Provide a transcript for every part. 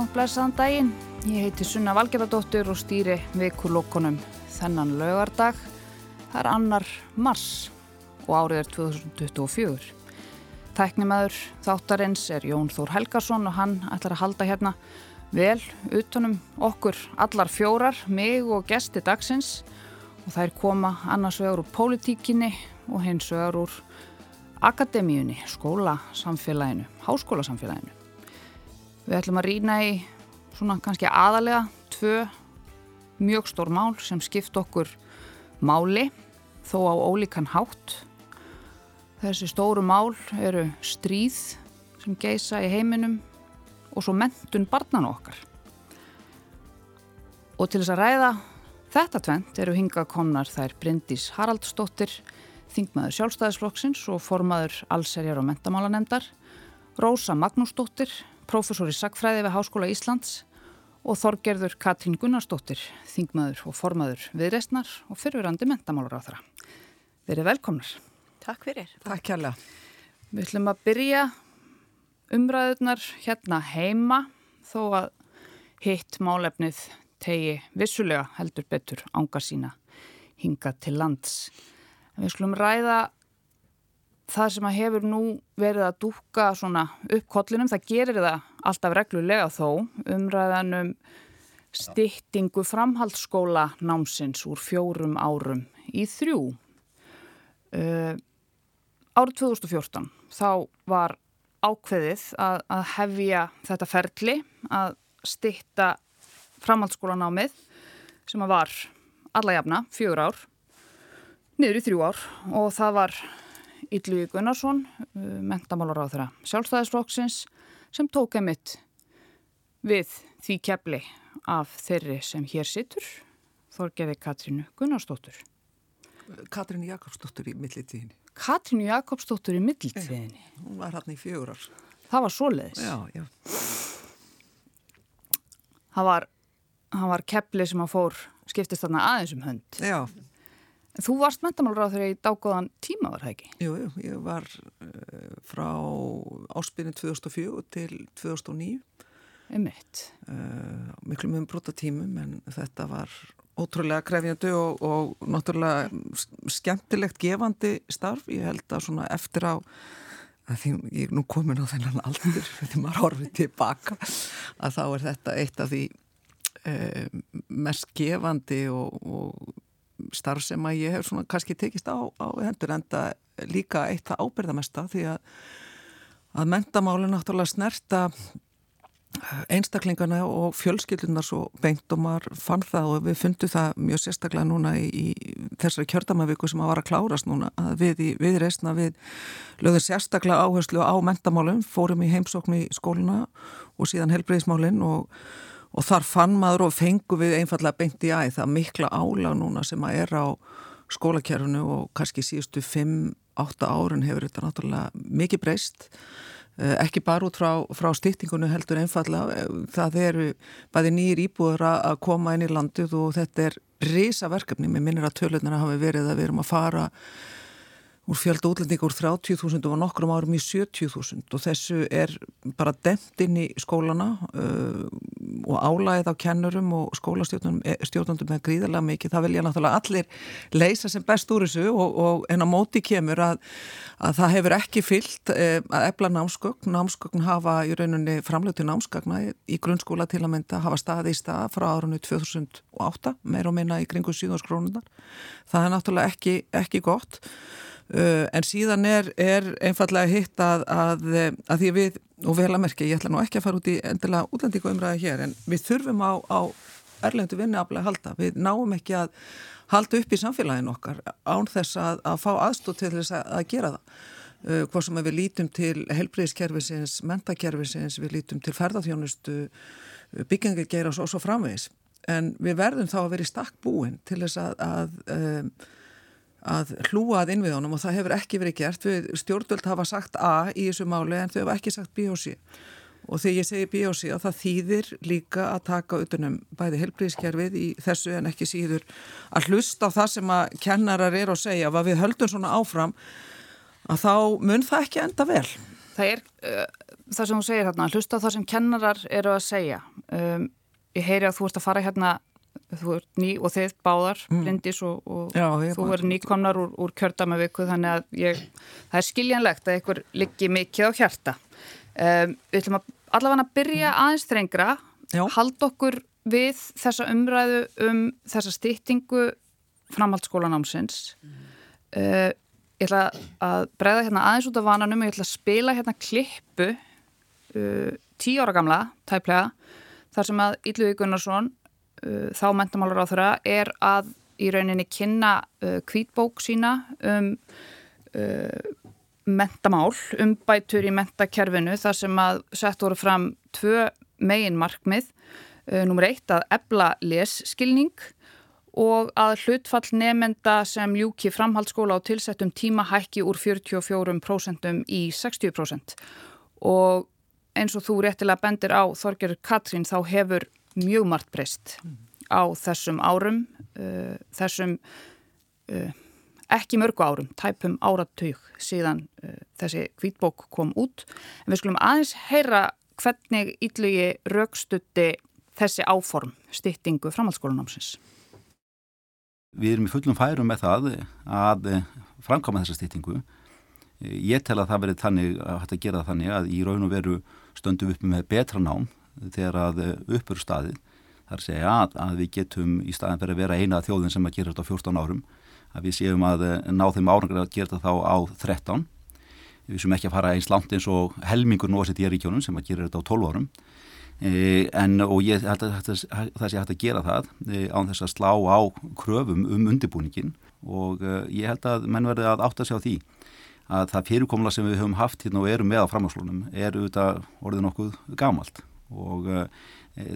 Og blessaðan daginn. Ég heiti Sunna Valgerðardóttir og stýri vikulokkonum þennan lögardag. Það er annar mars og árið er 2024. Tæknimaður þáttarins er Jón Þór Helgason og hann ætlar að halda hérna vel utanum okkur allar fjórar, mig og gesti dagsins og þær koma annars vegar úr pólitíkinni og hins vegar úr akademíunni, skólasamfélaginu, háskólasamfélaginu. Við ætlum að rýna í svona kannski aðalega tvö mjög stór mál sem skipt okkur máli þó á ólíkan hátt. Þessi stóru mál eru stríð sem geisa í heiminum og svo mentun barnan okkar. Og til þess að ræða þetta tvent eru hingað komnar þær Bryndís Haraldsdóttir, þingmaður sjálfstæðisflokksins og formaður allserjar og mentamálanemdar, Rósa Magnúsdóttir, profesor í Sackfræði við Háskóla Íslands og Þorgerður Katrín Gunnarsdóttir, þingmaður og formaður viðreistnar og fyrirverandi mentamálur á þeirra. Verið velkomnar. Takk fyrir. Takk kjærlega. Við ætlum að byrja umræðunar hérna heima þó að hitt málefnið tegi vissulega heldur betur ánga sína hinga til lands. En við skulum ræða það sem að hefur nú verið að dúka svona upp kollinum, það gerir það alltaf reglulega þó, umræðanum styttingu framhaldsskóla námsins úr fjórum árum í þrjú. Uh, árið 2014 þá var ákveðið að, að hefja þetta ferli að stytta framhaldsskólanámið sem að var alla jafna, fjögur ár, niður í þrjú ár og það var Ylvi Gunnarsson, uh, mentamálar á þeirra sjálfstæðisflokksins sem tók emitt við því kefli af þeirri sem hér sittur, Þorgeði Katrínu Gunnarsdóttur. Katrínu Jakobsdóttur í millitíðinni. Katrínu Jakobsdóttur í millitíðinni? Hún var hann í fjögur ár. Það var svoleiðis? Já, já. Það var, var kefli sem að fór skiptist þarna aðeins um hönd. Já. Þú varst mentamálur á þeirra í dágóðan tíma var það ekki? Jú, jú, ég var uh, frá áspilin 2004 til 2009. Ummitt. Uh, miklu mjög brota tímum en þetta var ótrúlega krefjandi og, og náttúrulega skemmtilegt gefandi starf. Ég held að svona eftir á því ég er nú komin á þennan aldur þegar maður horfið tilbaka að þá er þetta eitt af því uh, mest gefandi og, og starf sem að ég hef svona kannski tekist á, á hendur enda líka eitt það ábyrðamesta því að að mentamáli náttúrulega snerta einstaklingana og fjölskyldunar svo beint og maður fann það og við fundum það mjög sérstaklega núna í, í þessari kjördamavíku sem að var að klárast núna að við, í, við reysna við lögðum sérstaklega áherslu á mentamálum, fórum í heimsókn í skóluna og síðan helbreyðismálinn og og þar fann maður og fengu við einfallega beint í æð það mikla álag núna sem að er á skólakerfunu og kannski síðustu 5-8 árun hefur þetta náttúrulega mikið breyst. Eh, ekki bara út frá, frá stýttingunum heldur einfallega það eru bæði nýjir íbúður að koma inn í landið og þetta er risa verkefni, mér minnir að tölunar hafi verið að við erum að fara úr fjölda útlendinga úr 30.000 og nokkrum árum í 70.000 og þessu er bara demt inn í skólana uh, og álæðið á kennurum og skólastjórnandum er gríðarlega mikið. Það vilja náttúrulega allir leysa sem best úr þessu og, og en á móti kemur að, að það hefur ekki fyllt uh, að ebla námsgögn. Námsgögn hafa í rauninni framlötu námsgagna í, grunnskóla til að mynda hafa staði í stað frá árunni 2008 meir og minna í kringu 7. skrónunar. Það er náttúrulega ekki, ekki gott. Uh, en síðan er, er einfallega hitt að, að, að því við, og vel að merkja, ég ætla nú ekki að fara út í endilega útlendingu umræði hér, en við þurfum á, á erlendu vinni aflega að halda. Við náum ekki að halda upp í samfélagin okkar án þess að, að fá aðstóð til þess að gera það. Uh, hvað sem við lítum til helbriðiskerfisins, mentakerfisins, við lítum til ferðarþjónustu, byggingargeira og svo framvegis. En við verðum þá að vera í stakk búin til þess að um, að hlúa að innviðunum og það hefur ekki verið gert. Við stjórnvöld hafa sagt A í þessu máli en þau hafa ekki sagt B og C. Og þegar ég segi B og C það þýðir líka að taka utanum bæði helbriðskerfið í þessu en ekki síður að hlusta á það sem að kennarar er að segja að við höldum svona áfram að þá mun það ekki enda vel. Það er, uh, það sem þú segir hérna, hlusta á það sem kennarar eru að segja. Um, ég heyri að þú ert að fara hérna, þú ert ný og þið báðar, mm. Bryndis og, og Já, þú er nýkomnar úr, úr kjördamaviku þannig að ég, það er skiljanlegt að ykkur liggi mikið á hjarta. Um, við ætlum að allavega að byrja mm. aðeins þrengra, hald okkur við þessa umræðu um þessa stýttingu framhaldsskólanámsins. Mm. Uh, ég ætla að breyða hérna aðeins út af vananum og ég ætla að spila hérna klippu uh, tíu ára gamla, tæplega þar sem að Ylluði Gunnarsson þá mentamálur á þeirra er að í rauninni kynna kvítbók uh, sína um uh, mentamál, um bætur í mentakerfinu þar sem að sett voru fram tvö megin markmið uh, nummer eitt að ebla lesskilning og að hlutfall nefnenda sem ljúki framhaldsskóla á tilsettum tíma hækki úr 44% í 60% og eins og þú réttilega bendir á Þorger Katrín þá hefur mjög margt breyst á þessum árum uh, þessum uh, ekki mörgu árum, tæpum áratug síðan uh, þessi kvítbók kom út. En við skulum aðeins heyra hvernig yllugi raukstutti þessi áform stýttingu framhaldsskólanámsins. Við erum í fullum færum með það að framkama þessa stýttingu. Ég tel að það verið þannig að hægt að gera þannig að í raun og veru stöndum upp með betra nám þegar að uppur staðið. Að segja að, að við getum í staðin fyrir að vera eina þjóðin sem að gera þetta á 14 árum. Að við séum að ná þeim árangur að gera þetta þá á 13. Við séum ekki að fara eins langt eins og helmingur nósið í ríkjónum sem að gera þetta á 12 árum. E, en og ég held að það sé hægt að gera það e, án þess að slá á kröfum um undirbúningin og e, ég held að menn verði að átta sig á því að það fyrirkomla sem við höfum haft hérna og erum með á framháslunum er auðvitað orðið nokkuð gamalt og e,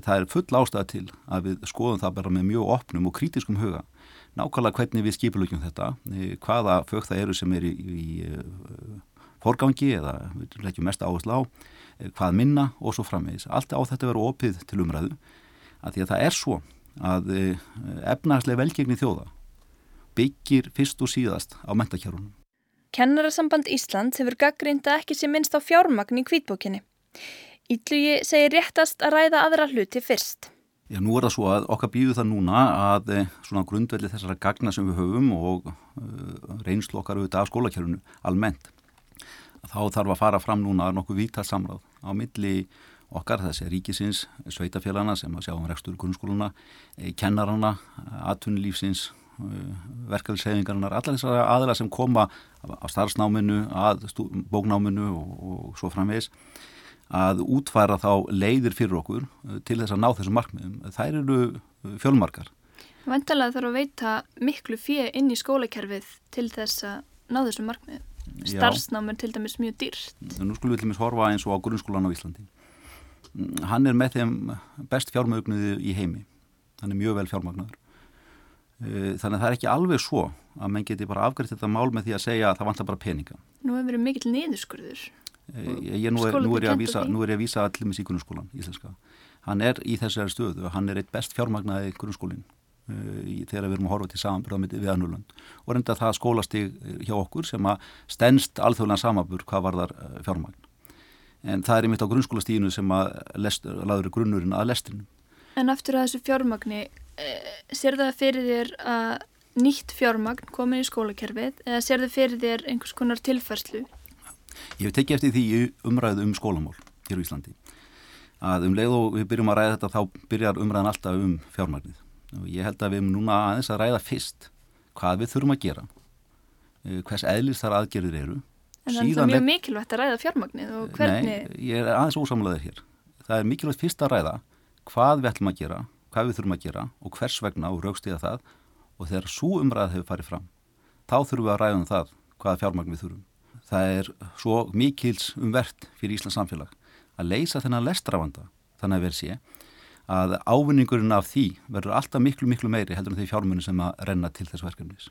það er full ástæða til að við skoðum það bara með mjög opnum og krítiskum huga nákvæmlega hvernig við skipulegjum þetta e, hvaða fög það eru sem er í, í forgangi eða við leggjum mest áherslu á Eh, hvað minna og svo framvegis. Allt á þetta verður opið til umræðu að því að það er svo að eh, efnarslega velgegni þjóða byggir fyrst og síðast á mentakjárunum. Kennarasamband Ísland hefur gaggrinda ekki sé minnst á fjármagn í kvítbókinni. Ítlugi segir réttast að ræða aðra hluti fyrst. Já, nú er það svo að okkar býðu það núna að eh, svona grundvelli þessara gagna sem við höfum og uh, reynslu okkar auðvitað af skólakjörunu almennt þá þarf að fara fram núna nokkuð vítast samráð á milli okkar, þessi ríkisins, sveitafélagana sem að sjá um rekstur grunnskóluna, eh, kennarana, aðtunlífsins, eh, verkefliðshefingarnar, allar þessar aðila sem koma á starfsnáminu, að bóknáminu og, og svo framvegs að útfæra þá leiðir fyrir okkur eh, til þess að ná þessum markmiðum. Þær eru fjölmarkar. Vantalega þarf að veita miklu fyrir inn í skólakerfið til þess að ná þessum markmiðum starfsnám er til dæmis mjög dýrt. Nú skulum við til dæmis horfa eins og á grunnskólan á Íslandi. Mm, hann er með þeim best fjármögnuði í heimi. Hann er mjög vel fjármögnuður. E, þannig að það er ekki alveg svo að menn geti bara afgriðt þetta mál með því að segja að það vantar bara peninga. Nú hefur verið mikill niðurskurður. Ég, nú, er, nú, er að vísa, nú er ég að vísa allir með sík grunnskólan íslenska. Hann er í þessari stöðu hann er eitt best fjármögnaði grunnskólinn Eh, þegar við erum að horfa til samanbyrða við annulönd og reynda það skólastig eh, hjá okkur sem að stennst alþjóðlega samanbyrð hvað var þar eh, fjármagn en það er einmitt á grunnskólastíginu sem að lest, laður grunnurinn að lestinu En aftur að þessu fjármagni sér það fyrir þér að nýtt fjármagn komin í skólakerfið eða sér það fyrir þér einhvers konar tilfærslu? Ég hef tekið eftir því umræðu um skólamál hér á Íslandi. Að um leið og við byrjum að ræða þetta þá byrjar umræðan alltaf um fjármagnið. Og ég held að við erum núna aðeins að ræða fyrst hvað við þurfum að gera eh, hvers eðlist þar aðgerðir eru. En það er mjög mikilvægt að ræða fjármagnið og hvernig... Nei, ég er aðeins ósamlegaður hér. Það er mikilvægt fyrst að ræða hvað við ætlum að gera, hvað við þurfum að gera og hvers vegna og raukstíða það. Og þegar svo umræð hefur farið fram þá þurfum við að ræða um það hvaða fjármagn við þurfum það er svo mikils umvert fyrir Íslands samfélag að leysa þennan lestrafanda þannig að verð sé að ávinningurinn af því verður alltaf miklu, miklu meiri heldur en því fjármunni sem að renna til þessu verkefnis.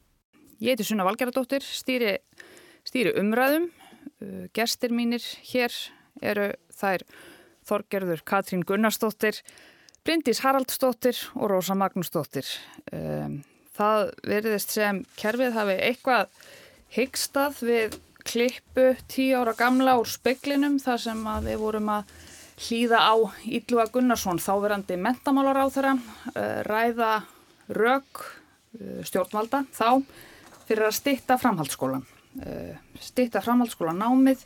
Ég heiti Sunna Valgeradóttir, stýri, stýri umræðum. Uh, gestir mínir hér eru þær Þorgerður Katrín Gunnarsdóttir, Bryndís Haraldsdóttir og Rósa Magnúsdóttir. Um, það veriðist sem kerfið hafi eitthvað hyggstað við klippu tíu ára gamla úr speklinum þar sem við vorum að hlýða á Ílluga Gunnarsson, þáverandi mentamálar á þeirra, ræða rauk eh, stjórnvalda þá fyrir að stitta framhaldsskólan. Eh, stitta framhaldsskólan námið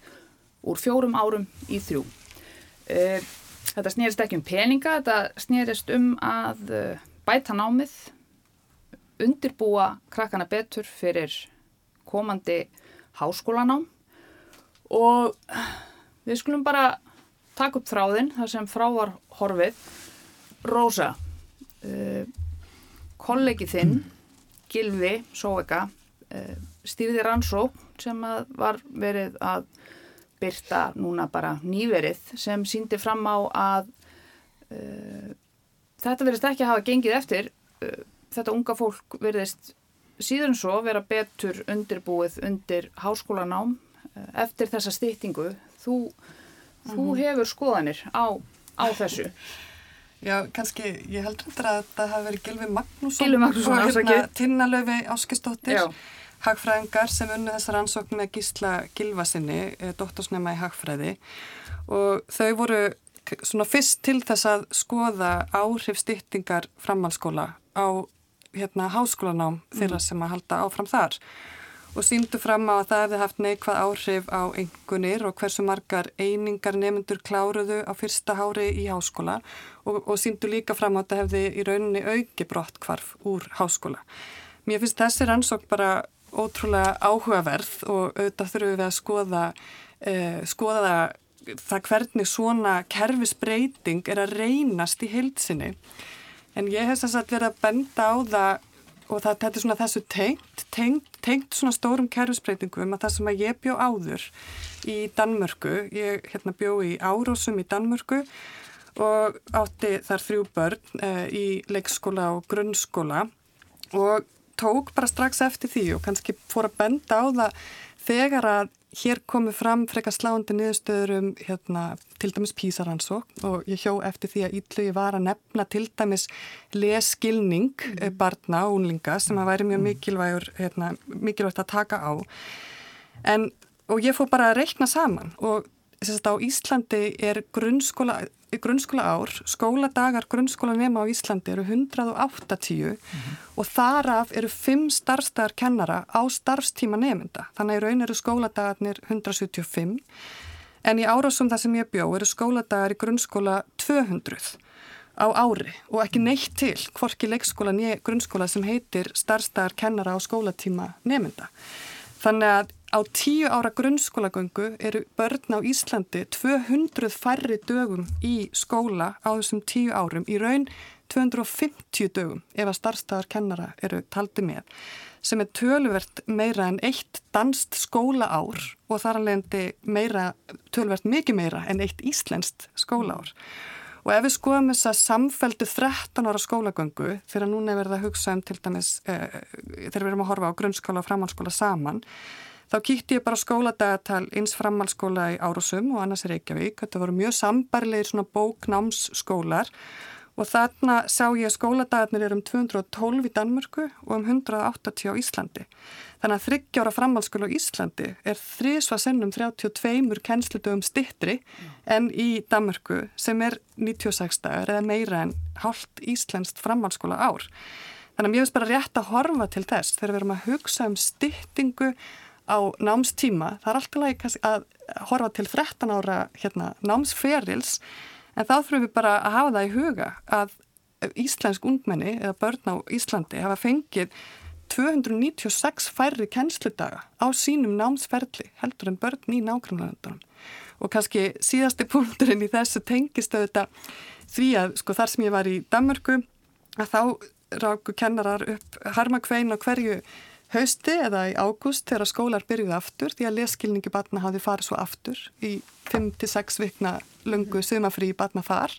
úr fjórum árum í þrjú. Eh, þetta snýrist ekki um peninga, þetta snýrist um að bæta námið, undirbúa krakkana betur fyrir komandi háskólanám. Og við skulum bara taka upp þráðin þar sem frá var horfið. Rósa uh, kollegi þinn Gilvi Sóveka uh, stýrði rannsók sem var verið að byrta núna bara nýverið sem síndi fram á að uh, þetta verðist ekki að hafa gengið eftir. Þetta unga fólk verðist síðan svo vera betur undirbúið undir háskólanám uh, eftir þessa stýttingu þú Þú mhm. hefur skoðanir á, á þessu. Já, kannski, ég held reyndar að það hafi verið Gilvi Magnússon, Magnússon og hérna Tinnalöfi Áskistóttir, hagfræðingar sem unni þessar ansókn með Gísla Gilvasinni, eh, doktorsnema í hagfræði og þau voru svona fyrst til þess að skoða áhrif stýttingar framhalskóla á hérna háskólanám þeirra mm. sem að halda áfram þar og síndu fram á að það hefði haft neikvað áhrif á engunir og hversu margar einingar nefnendur kláruðu á fyrsta hári í háskóla og, og síndu líka fram á að það hefði í rauninni auki brott kvarf úr háskóla. Mér finnst þessi rannsók bara ótrúlega áhugaverð og auðvitað þurfum við að skoða, eh, skoða það hvernig svona kerfisbreyting er að reynast í heilsinni. En ég hef þess að vera að benda á það og það, þetta er svona þessu tengt, tengt, tengt svona stórum kerfisbreytingum að það sem að ég bjó áður í Danmörku, ég hérna, bjó í Árósum í Danmörku og átti þar þrjú börn eh, í leikskóla og grunnskóla og tók bara strax eftir því og kannski fór að benda á það þegar að hér komu fram frekar sláandi niðurstöður um hérna, til dæmis písaransók og ég hjó eftir því að Ídlugi var að nefna til dæmis leskilning mm. barna og unlinga sem að væri mjög mm. mikilvægur hérna, mikilvægt að taka á en, og ég fór bara að reikna saman og á Íslandi er grunnskóla grunnskóla ár, skóladagar grunnskóla nema á Íslandi eru 180 mm -hmm. og þaraf eru 5 starfstæðar kennara á starfstíma nefnda. Þannig að í raun eru skóladagarnir 175 en í árásum það sem ég bjó eru skóladagar í grunnskóla 200 á ári og ekki neitt til hvorki leikskóla nýja grunnskóla sem heitir starfstæðar kennara á skólatíma nefnda. Þannig að á tíu ára grunnskólagöngu eru börn á Íslandi 200 færri dögum í skóla á þessum tíu árum, í raun 250 dögum ef að starfstæðar kennara eru taldi með, sem er tölvert meira en eitt danst skóla ár og þar alveg meira, tölvert mikið meira en eitt íslenskt skóla ár. Og ef við skoðum þess að samfeldu 13 ára skólagöngu, þegar núna er verið að hugsa um til dæmis, eh, þegar við erum að horfa á grunnskóla og framhaldsskóla saman, Þá kýtti ég bara skóladagatal eins framhalskóla í Árosum og annars Reykjavík. Þetta voru mjög sambarlegir svona bóknámsskólar og þarna sá ég að skóladagarnir er um 212 í Danmörku og um 180 á Íslandi. Þannig að þryggjára framhalskóla á Íslandi er þrísva sennum 32 kennsludögum stittri en í Danmörku sem er 96 dagar eða meira en hálft íslenskt framhalskóla ár. Þannig að mér finnst bara rétt að horfa til þess þegar við erum að hugsa um stittingu á námstíma, það er alltaf læg að horfa til 13 ára hérna, námsferils en þá þurfum við bara að hafa það í huga að íslensk ungmenni eða börn á Íslandi hafa fengið 296 færri kennsludaga á sínum námsferli heldur en börn í nákvæmlega og kannski síðasti punkturinn í þessu tengist auðvitað því að sko þar sem ég var í Danmörku að þá ráku kennarar upp harmakvein á hverju hausti eða í ágúst þegar skólar byrjuði aftur því að leskilningi batna hafi farið svo aftur í 5-6 vikna lungu sumafrí batna far.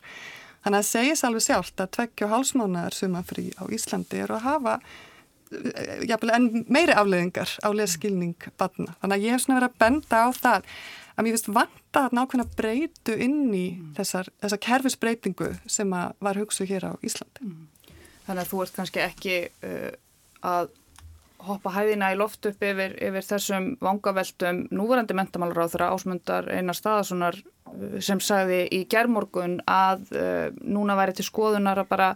Þannig að segis alveg sjálft að tveggja hálsmánaðar sumafrí á Íslandi eru að hafa eh, jafnvel, en meiri afleðingar á leskilning batna. Þannig að ég hef svona verið að benda á það að mér finnst vanta að nákvæmlega breytu inn í mm. þessar, þessar kerfisbreytingu sem var hugsuð hér á Íslandi. Mm. Þannig að þú ert kannski ekki uh, að hoppa hæðina í loft upp yfir, yfir þessum vangaveltum núverandi þeirra ásmundar einar staðasunar uh, sem sagði í gerðmorgun að uh, núna væri til skoðunar að bara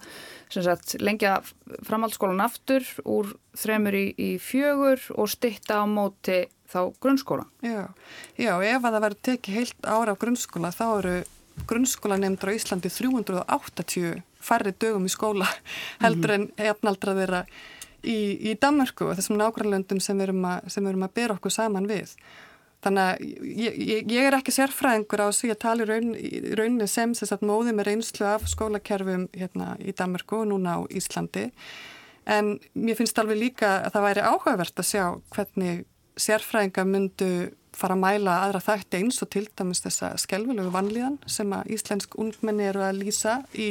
sagt, lengja framhaldsskólan aftur úr þremur í, í fjögur og stitta á móti þá grunnskóla. Já, já ef að það verður tekið heilt ára á grunnskóla þá eru grunnskólanemndur á Íslandi 380 færri dögum í skóla heldur en jafnaldra þeirra í, í Danmarku og þessum nákvæmlöndum sem við erum að, að bera okkur saman við. Þannig að ég, ég, ég er ekki sérfræðingur á því að tala í raun, rauninni sem þess að móði með reynslu af skólakerfum hérna í Danmarku og núna á Íslandi en mér finnst alveg líka að það væri áhugavert að sjá hvernig sérfræðinga myndu fara að mæla aðra þætti eins og til dæmis þessa skelvilegu vanlíðan sem að íslensk ungmenni eru að lýsa í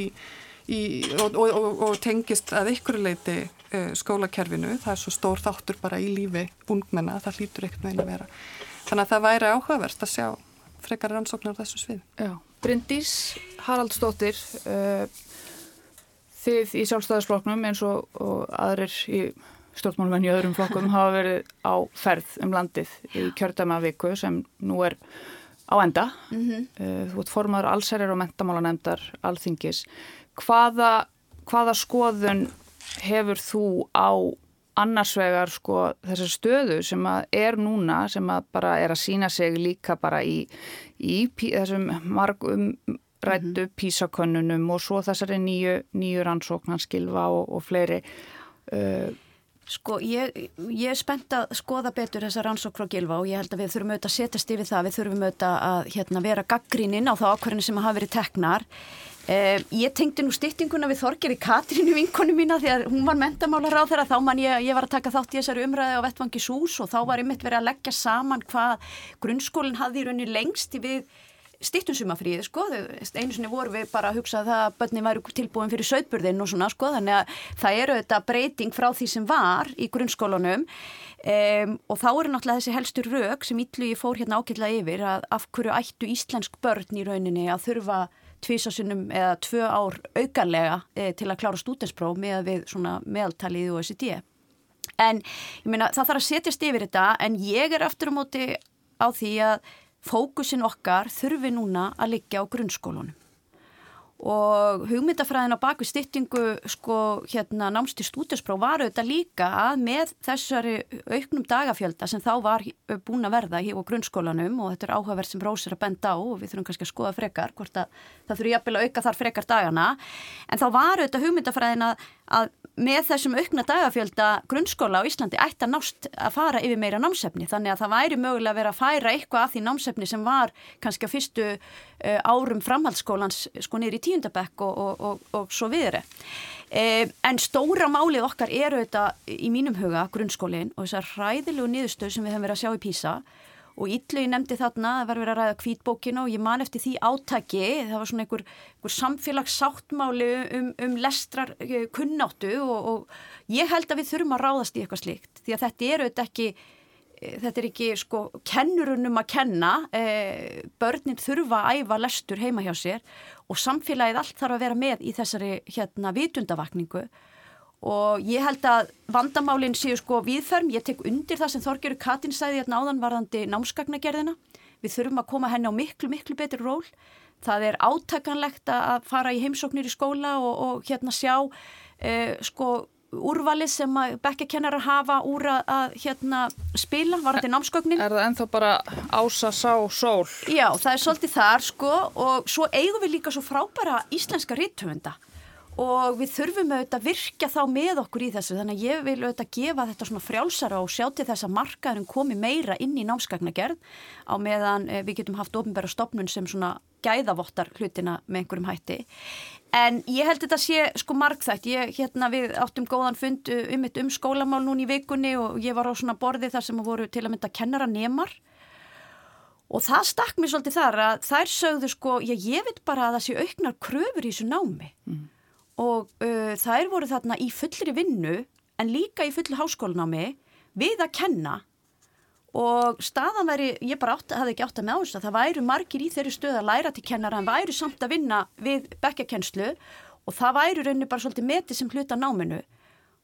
Í, og, og, og, og tengist að ykkur leiti uh, skólakerfinu, það er svo stór þáttur bara í lífi ungmenna, það hlýtur ekkert með einu vera. Þannig að það væri áhugavert að sjá frekar rannsóknar þessu svið. Já, Bryndís Haraldsdóttir, uh, þið í sjálfstæðisfloknum eins og aðrir í stjórnmálmenn í öðrum flokkum hafa verið á ferð um landið í kjördama viku sem nú er á enda. Mm -hmm. uh, þú ert formadur allsærir og mentamálanemdar alþingis hvaða, hvaða skoðun hefur þú á annarsvegar sko þessar stöðu sem að er núna sem að bara er að sína sig líka bara í, í þessum margum rættu -hmm. písakönnunum og svo þessari nýju, nýju rannsóknarskilfa og, og fleiri uh, Sko, ég, ég er spennt að skoða betur þessa rannsók frá Gilva og ég held að við þurfum auðvitað að setjast yfir það, við þurfum auðvitað að hérna, vera gaggríninn á þá ákvarðinu sem hafa verið teknar Uh, ég tengdi nú styttinguna við Þorgeri Katrínu vinkonu mína því að hún var mentamálar á þeirra þá man ég, ég var að taka þátt í þessari umræði á Vettvangi Sús og þá var einmitt verið að leggja saman hvað grunnskólinn hafði í rauninni lengst við stittunsumafríði sko, einu sinni voru við bara að hugsa að börni væri tilbúin fyrir söðburðin og svona sko, þannig að það eru þetta breyting frá því sem var í grunnskólanum. Um, og þá eru náttúrulega þessi helstur rauk sem ítlu ég fór hérna ákveðlega yfir að af hverju ættu íslensk börn í rauninni að þurfa tvísasunum eða tvö ár aukarlega e, til að klára stúdenspróf með við svona meðaltalið og OECD. En ég meina það þarf að setjast yfir þetta en ég er aftur á móti á því að fókusin okkar þurfi núna að liggja á grunnskólunum og hugmyndafræðin á baku styttingu sko hérna námst í stúdinspróf var auðvitað líka að með þessari auknum dagafjölda sem þá var búin að verða í grunnskólanum og þetta er áhugaverð sem Rósir að benda á og við þurfum kannski að skoða frekar hvort að það þurfi jafnvel að auka þar frekar dagana. En þá var auðvitað hugmyndafræðin að, að með þessum aukna dagafjölda grunnskóla á Íslandi ætti að nást að fara yfir meira námsefni þannig að það væri mögulega vera að færa eitthvað af því námsefni sem var kannski á fyrstu uh, árum framhaldsskólans sko niður í tíundabekk og, og, og, og svo viðri. Uh, en stóra málið okkar eru þetta í mínum huga grunnskólinn og þessar ræðilegu niðurstöð sem við hefum verið að sjá í Písa og Ítlu ég nefndi þarna, það var verið að ræða kvítbókina og ég man eftir því átaki, það var svona einhver, einhver samfélagssáttmáli um, um lestrar eh, kunnáttu og, og ég held að við þurfum að ráðast í eitthvað slíkt. Því að þetta eru þetta ekki, eh, þetta er ekki sko kennurunum að kenna, eh, börnin þurfa að æfa lestur heima hjá sér og samfélagið allt þarf að vera með í þessari hérna vitundavakningu og ég held að vandamálinn séu sko viðferm, ég tek undir það sem Þorgjörður Katin sæði hérna áðan varðandi námskagnagerðina, við þurfum að koma henni á miklu, miklu betur ról það er átakanlegt að fara í heimsóknir í skóla og, og hérna sjá eh, sko úrvali sem að bekkakennarar hafa úr að hérna spila varandi námsgögnin. Er það enþá bara ása, sá, sól? Já, það er svolítið þar sko og svo eigum við líka svo frábæra íslenska rítumunda og við þurfum auðvitað að virkja þá með okkur í þessu. Þannig að ég vil auðvitað gefa þetta svona frjálsara og sjá til þess að markaðurinn komi meira inn í námskagnagerð á meðan eh, við getum haft ofinbæra stopnun sem svona gæðavottar hlutina með einhverjum hætti. En ég held þetta sé sko markþægt ég hérna við áttum góðan fund eh, um eitt um skólamál núni í vikunni og ég var á svona borði þar sem voru til að mynda kennara nemar. Og það stakk mér svolítið þar að þær sögðu sko, já ég veit bara að það sé auknar kröfur í þessu námi. Mm og uh, þær voru þarna í fullri vinnu en líka í fulli háskólanámi við að kenna. Og staðan væri, ég bara átt, hafði ekki átt að með að það væru margir í þeirri stöð að læra til kennara en væru samt að vinna við bekkjakenslu og það væru rauninni bara svolítið metið sem hluta náminu.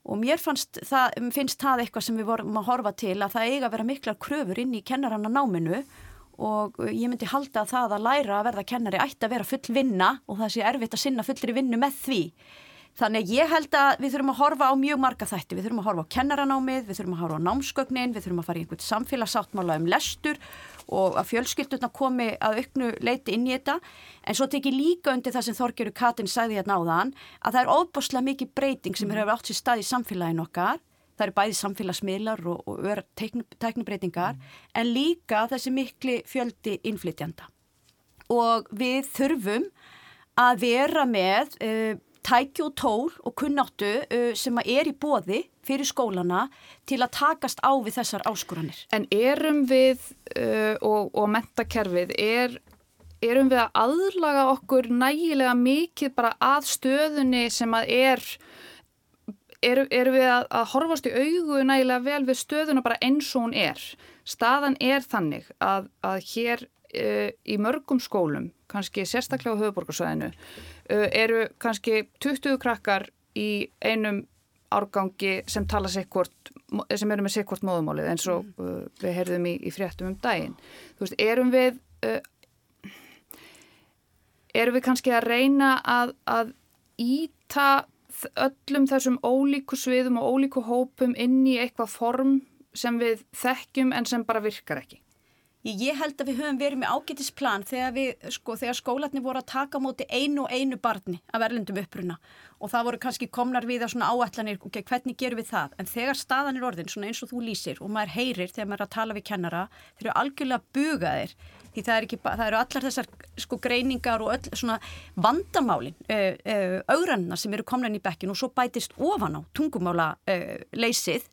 Og mér það, finnst það eitthvað sem við vorum að horfa til að það eiga að vera miklar kröfur inn í kennaranna náminu og ég myndi halda að það að læra að verða kennari ætti að vera full vinna og það sé erfitt að sinna fullri vinnu með því Þannig ég held að við þurfum að horfa á mjög marga þætti, við þurfum að horfa á kennaranámið, við þurfum að horfa á námsgögnin, við þurfum að fara í einhvern samfélagsáttmála um lestur og að fjölskyldurna komi að auknu leiti inn í þetta. En svo tekið líka undir það sem Þorgjöru Katin sagði hérna áðan að það er óbúslega mikið breyting sem hefur átt sér stað í samfélagin okkar. Það eru bæði samfélagsmiðlar og, og tæknubreitingar mm. en líka þessi mikli fjöldi innflytjanda. Og við þurfum að vera með uh, tæki og tól og kunnáttu uh, sem er í bóði fyrir skólana til að takast á við þessar áskoranir. En erum við uh, og, og mentakerfið, er, erum við að aðlaga okkur nægilega mikið bara að stöðunni sem að er, erum er við að, að horfast í augu nægilega vel við stöðuna bara eins og hún er. Staðan er þannig að, að hér uh, í mörgum skólum, kannski sérstaklega á höfuborgarsvæðinu, Uh, eru kannski 20 krakkar í einum árgangi sem tala sikkort, sem eru með sikkort móðumálið eins og uh, við heyrðum í, í fréttum um daginn. Þú veist, erum við erum við kannski að reyna að, að íta öllum þessum ólíku sviðum og ólíku hópum inn í eitthvað form sem við þekkjum en sem bara virkar ekki? Ég held að við höfum verið með ágætisplan þegar, við, sko, þegar skólatni voru að taka móti einu og einu barni af erlendum uppruna. Og það voru kannski komnar við á svona áætlanir, ok, hvernig gerum við það? En þegar staðan er orðin, svona eins og þú lýsir og maður heyrir þegar maður er að tala við kennara, þeir eru algjörlega bugaðir. Því það, er ekki, það eru allar þessar sko greiningar og öll svona vandamálin, augranna sem eru komnan í bekkin og svo bætist ofan á tungumála leysið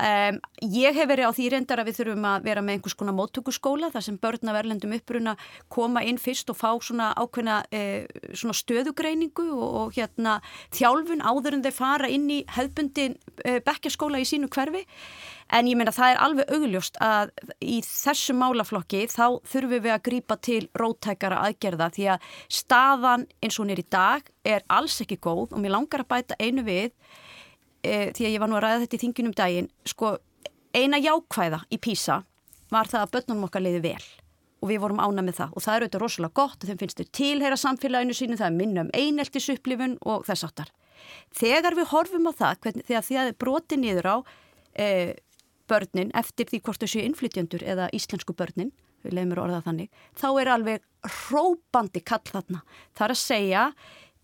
Um, ég hef verið á því reyndar að við þurfum að vera með einhvers konar móttökuskóla þar sem börn af erlendum uppruna koma inn fyrst og fá svona ákveðna eh, svona stöðugreiningu og, og hérna þjálfun áður en þeir fara inn í hefðbundin eh, bekkjaskóla í sínu hverfi. En ég meina það er alveg augljóst að í þessu málaflokki þá þurfum við að grýpa til rótækara aðgerða því að staðan eins og hún er í dag er alls ekki góð og mér langar að bæta einu við e, því að ég var nú að ræða þetta í þinginum daginn, sko eina jákvæða í Písa var það að börnunum okkar leiði vel og við vorum ána með það og það er auðvitað rosalega gott og þeim finnst þau tilheyra samfélaginu sínu, það er minna um eineltisupplifun og þess áttar. Þegar við horfum á það, hvernig, þegar því að broti niður á e, börnin eftir því hvort þau séu innflytjandur eða íslensku börnin, við leiðum mér orðað þannig, þá er alveg hrópandi kall þarna. Það er að segja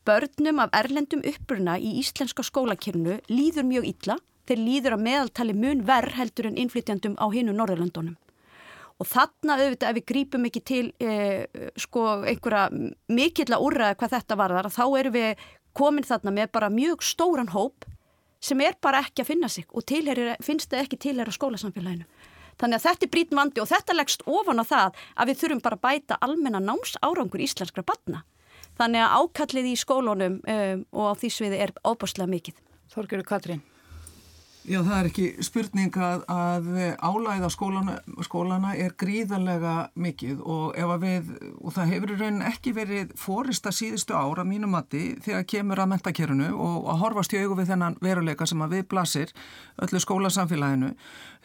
börnum af erlendum uppruna í íslenska skólakirnu líður mjög illa, þeir líður að meðaltali mun verð heldur en innflytjandum á hinu Norðurlandunum. Og þarna auðvitað ef við grípum ekki til eh, sko einhverja mikill að úrraða hvað þetta var þar, þá erum við komin þarna með bara mjög stóran hóp sem er bara ekki að finna sig og tilherir, finnst það ekki tilhera skólasamfélaginu. Þannig að þetta er brítn vandi og þetta leggst ofan á það að við þurfum bara að bæta almenna náms árangur íslenskra batna. Þannig að ákallið í skólunum um, og á því sviði er óbúslega mikið. Þorgjörður Katrín. Já, það er ekki spurning að, að álæða skólana, skólana er gríðarlega mikið og ef að við, og það hefur í raunin ekki verið fórista síðustu ára mínum mati þegar kemur að mentakerunu og að horfast í augu við þennan veruleika sem að við blasir öllu skólasamfélaginu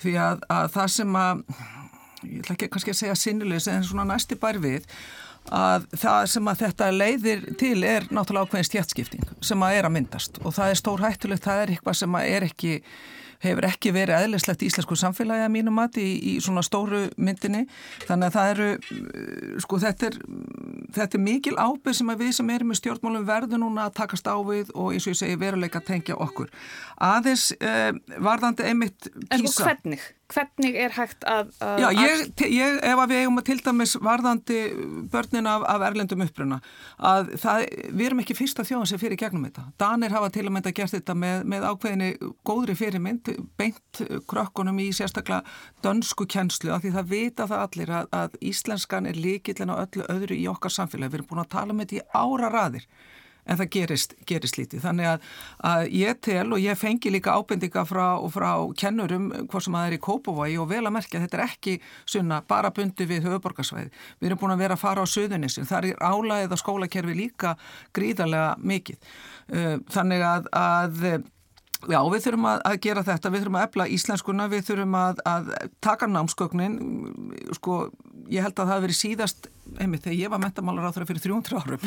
því að, að það sem að, ég ætla ekki kannski að segja sinnilegis en svona næsti bær við að það sem að þetta leiðir til er náttúrulega ákveðin stjætskipting sem að er að myndast. Og það er stór hættulegt, það er eitthvað sem að er ekki hefur ekki verið eðlislegt í íslensku samfélagi að mínum mati í, í svona stóru myndinni. Þannig að það eru sko þetta er, þetta er mikil ábyrg sem að við sem erum í stjórnmálum verður núna að takast á við og eins og ég segi veruleika tengja okkur. Aðeins eh, varðandi einmitt písa En sko hvernig? Hvernig er hægt að... að Já, ég, ég, ef að við eigum að til dæmis varðandi börnin af, af erlendum uppruna, að það, við erum ekki fyrsta þjóðan sem fyrir gegnum þetta. Danir hafa til að mynda gert þetta með, með ákveðinni góðri fyrirmynd, beint krökkunum í sérstaklega dönsku kjenslu, af því það vita það allir að, að íslenskan er líkillin á öllu öðru í okkar samfélagi. Við erum búin að tala um þetta í ára raðir en það gerist, gerist lítið. Þannig að, að ég tel og ég fengi líka ábendinga frá, frá kennurum hvað sem að það er í Kópavogi og vel að merkja að þetta er ekki sunna bara bundi við höfuborgarsvæði. Við erum búin að vera að fara á söðunissin. Það er álæðið á skólakerfi líka gríðarlega mikið. Uh, þannig að, að Já, við þurfum að, að gera þetta, við þurfum að efla íslenskuna, við þurfum að, að taka námsgögnin, sko, ég held að það hefði verið síðast, einmitt, þegar ég var þeirra fyrir 300 árum,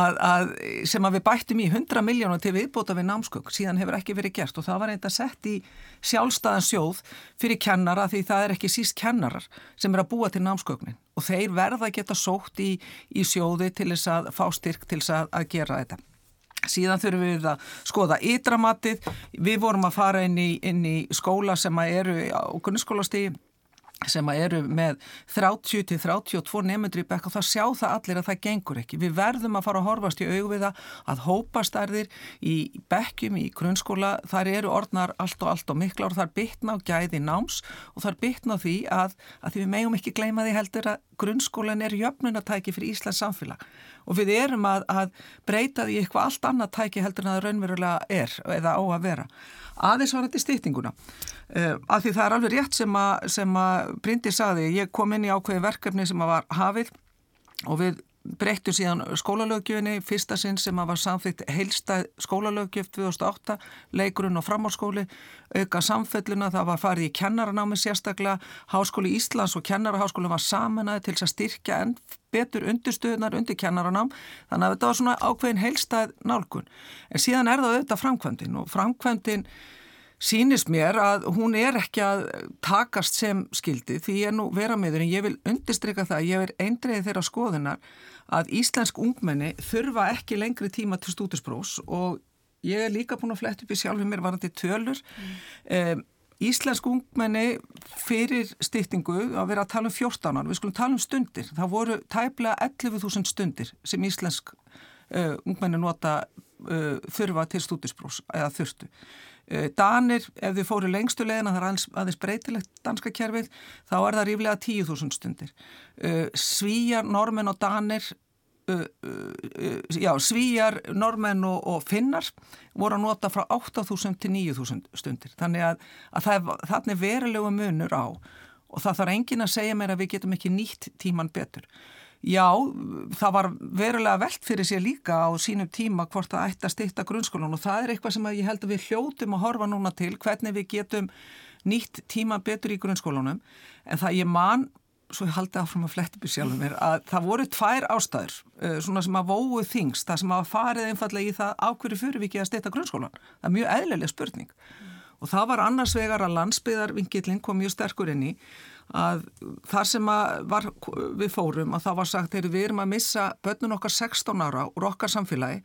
að, að sem að við bættum í 100 miljónu til viðbóta við námsgögn, síðan hefur ekki verið gert og það var eitthvað sett í sjálfstæðan sjóð fyrir kennara því það er ekki síst kennarar sem er að búa til námsgögnin. Og þeir verða að geta sótt í, í sjóði til þess að fá styrk til þess að gera þetta. Síðan þurfum við að skoða ytramatið, við vorum að fara inn í, inn í skóla sem eru á grunnskólastíði sem eru með 30 til 32 nefndur í bekk og það sjá það allir að það gengur ekki. Við verðum að fara að horfast í augviða að hópastærðir í bekkjum í grunnskóla, þar eru orðnar allt og allt og mikla og þar bytna á gæði náms og þar bytna því að, að því við megum ekki gleyma því heldur að grunnskólan er jöfnunatæki fyrir Íslands samfélag og við erum að, að breyta því eitthvað allt annað tæki heldur en að raunverulega er eða á að vera. Aðeins var þetta stýttinguna uh, af því það er alveg rétt sem að, að Bryndi saði, ég kom inn í ákveði verkefni sem að var hafið og við breyttum síðan skólalögjöfni fyrsta sinn sem að var samþýtt heilstað skólalögjöf 2008 leikurinn og framháskóli auka samfelluna, það var farið í kennaranámi sérstaklega, Háskóli Íslands og kennaraháskóli var samanæði til að styrkja enn betur undirstöðunar undir kennaranám, þannig að þetta var svona ákveðin heilstað nálgun. En síðan er það auðvitað framkvæmdinn og framkvæmdinn sínist mér að hún er ekki að takast sem skildi því ég er nú vera með þér en ég vil undistrykka það, ég er eindreið þeirra skoðunar að íslensk ungmenni þurfa ekki lengri tíma til stúdisprós og ég er líka búin að fletta upp í sjálfum mér varandi tölur mm. um, Íslensk ungmenni fyrir stýttingu að vera að tala um 14 ár, við skulum tala um stundir það voru tæplega 11.000 stundir sem íslensk uh, ungmenni nota uh, þurfa til stúdisprós eða þurftu Danir, ef þið fóru lengstu leðina, það er aðeins breytilegt danska kjærfið, þá er það ríflega 10.000 stundir. Eh, Svíjar, normenn og danir, eh, já, svíjar, normenn og, og finnar voru að nota frá 8.000 til 9.000 stundir. Þannig að, að það, þannig verulegu munur á og það þarf engin að segja mér að við getum ekki nýtt tíman betur. Já, það var verulega veld fyrir sér líka á sínum tíma hvort það ætti að styrta grunnskólan og það er eitthvað sem ég held að við hljótum að horfa núna til hvernig við getum nýtt tíma betur í grunnskólanum. En það ég man, svo ég haldi áfram að fletti byrja sjálfum mér, að það voru tvær ástæður, uh, svona sem að vóðu þings, það sem að farið einfallega í það ákverju fyrir við ekki að styrta grunnskólan. Það er mjög eðlileg spurning. Og það var annars vegar að landsbyðarvingillin kom mjög sterkur inn í að þar sem að var, við fórum að það var sagt að við erum að missa börnun okkar 16 ára úr okkar samfélagi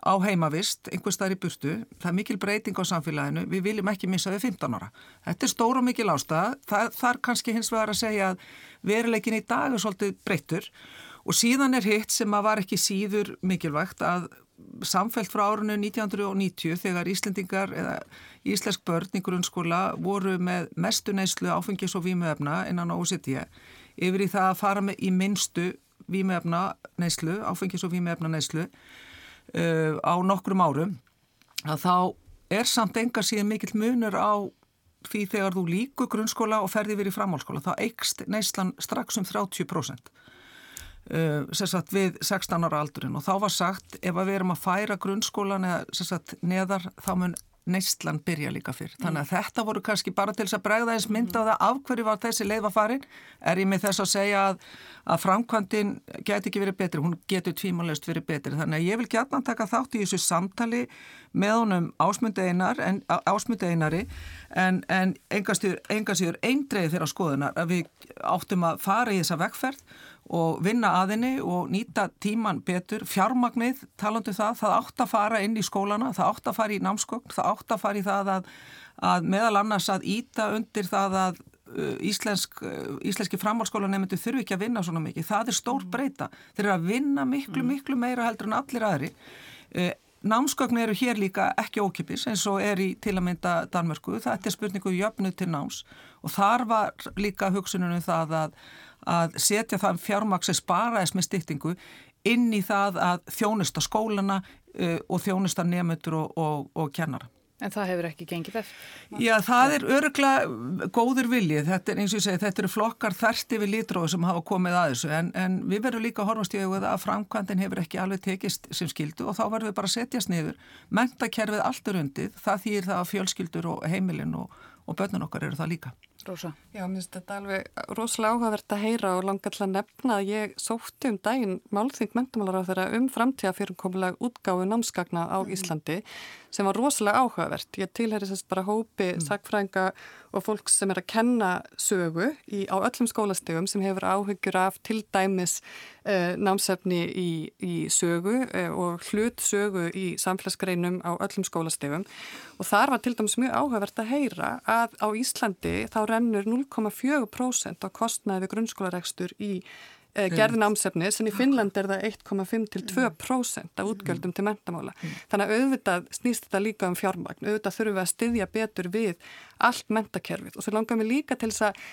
á heimavist, einhvers staðar í burtu. Það er mikil breyting á samfélaginu. Við viljum ekki missa við 15 ára. Þetta er stóra og mikil ástæða, það, er kannski hins vegar að segja að veruleikin í dag er svolítið breyttur. Og síðan er hitt sem að var ekki síður mikilvægt að samfelt frá árunnu 1990 þegar Íslendingar eða Íslensk börn í grunnskóla voru með mestu neyslu áfengis og vímuefna innan OCD yfir í það að fara með í minnstu vímuefna neyslu, áfengis og vímuefna neyslu uh, á nokkrum árum að þá er samt enga síðan mikill munur á því þegar þú líku grunnskóla og ferði verið í framhálskóla þá eikst neyslan strax um 30% Uh, sagt, við 16 ára aldurinn og þá var sagt ef við erum að færa grunnskólan eða sagt, neðar þá mun neistlan byrja líka fyrr. Þannig að mm. þetta voru kannski bara til þess að bregða eins mynda á það af hverju var þessi leið var farin. Er ég með þess að segja að, að framkvæmdinn geti ekki verið betri, hún getur tvímáleust verið betri. Þannig að ég vil gætna taka þátt í þessu samtali með honum ásmundu einar, en, einari en, en engasýður eindreið þeirra skoðunar að við áttum að fara í þessa vekkferð og vinna aðinni og nýta tíman betur. Fjármagnið, talandu um það, það átt að fara inn í skólana, það átt að fara í námskogn, það átt að fara í það að, að meðal annars að íta undir það að uh, íslensk, uh, íslenski framhalskólanemendu þurfi ekki að vinna svona mikið. Það er stór mm. breyta. Þeir eru að vinna miklu, mm. miklu meira heldur en allir aðri. Uh, námskogn eru hér líka ekki ókipis eins og er í til að mynda Danmörku. Það er spurningu jöfnu til náms og þar var líka hugsununum það að að setja það fjármaks sem sparaðis með styrtingu inn í það að þjónusta skólana uh, og þjónusta nefnendur og, og, og kennara. En það hefur ekki gengið eftir? Já, það er öruglega góður viljið. Þetta er eins og ég segi, þetta eru flokkar þersti við litróðu sem hafa komið að þessu en, en við verðum líka að horfast í auðvitað að framkvæmdinn hefur ekki alveg tekist sem skildu og þá verðum við bara að setjast niður. Mentakerfið allt er undið, það þýr það að fjölskyldur og heimilin og, og börnun okkar eru það líka. Rósa? Já, mér finnst þetta alveg rosalega áhugavert að heyra og langa til að nefna að ég sótti um daginn málþing mentamálar á þeirra um framtíða fyrirkomulega útgáfu námskagna á mm. Íslandi sem var rosalega áhugavert. Ég tilheri sérst bara hópi mm. sagfrænga og fólk sem er að kenna sögu í, á öllum skólastegum sem hefur áhugjur af til dæmis uh, námsefni í, í sögu uh, og hlut sögu í samfélagsgreinum á öllum skólastegum og þar var til dæmis mjög áhugavert að heyra að á Íslandi þá rennur 0,4% á kostnaði við grunnskólaregstur í Eh, gerði námsefnis en í Finnland er það 1,5 til 2% af útgjöldum til mentamála. Þannig að auðvitað snýst þetta líka um fjármagn, auðvitað þurfum við að styðja betur við allt mentakerfið og svo langar við líka til þess að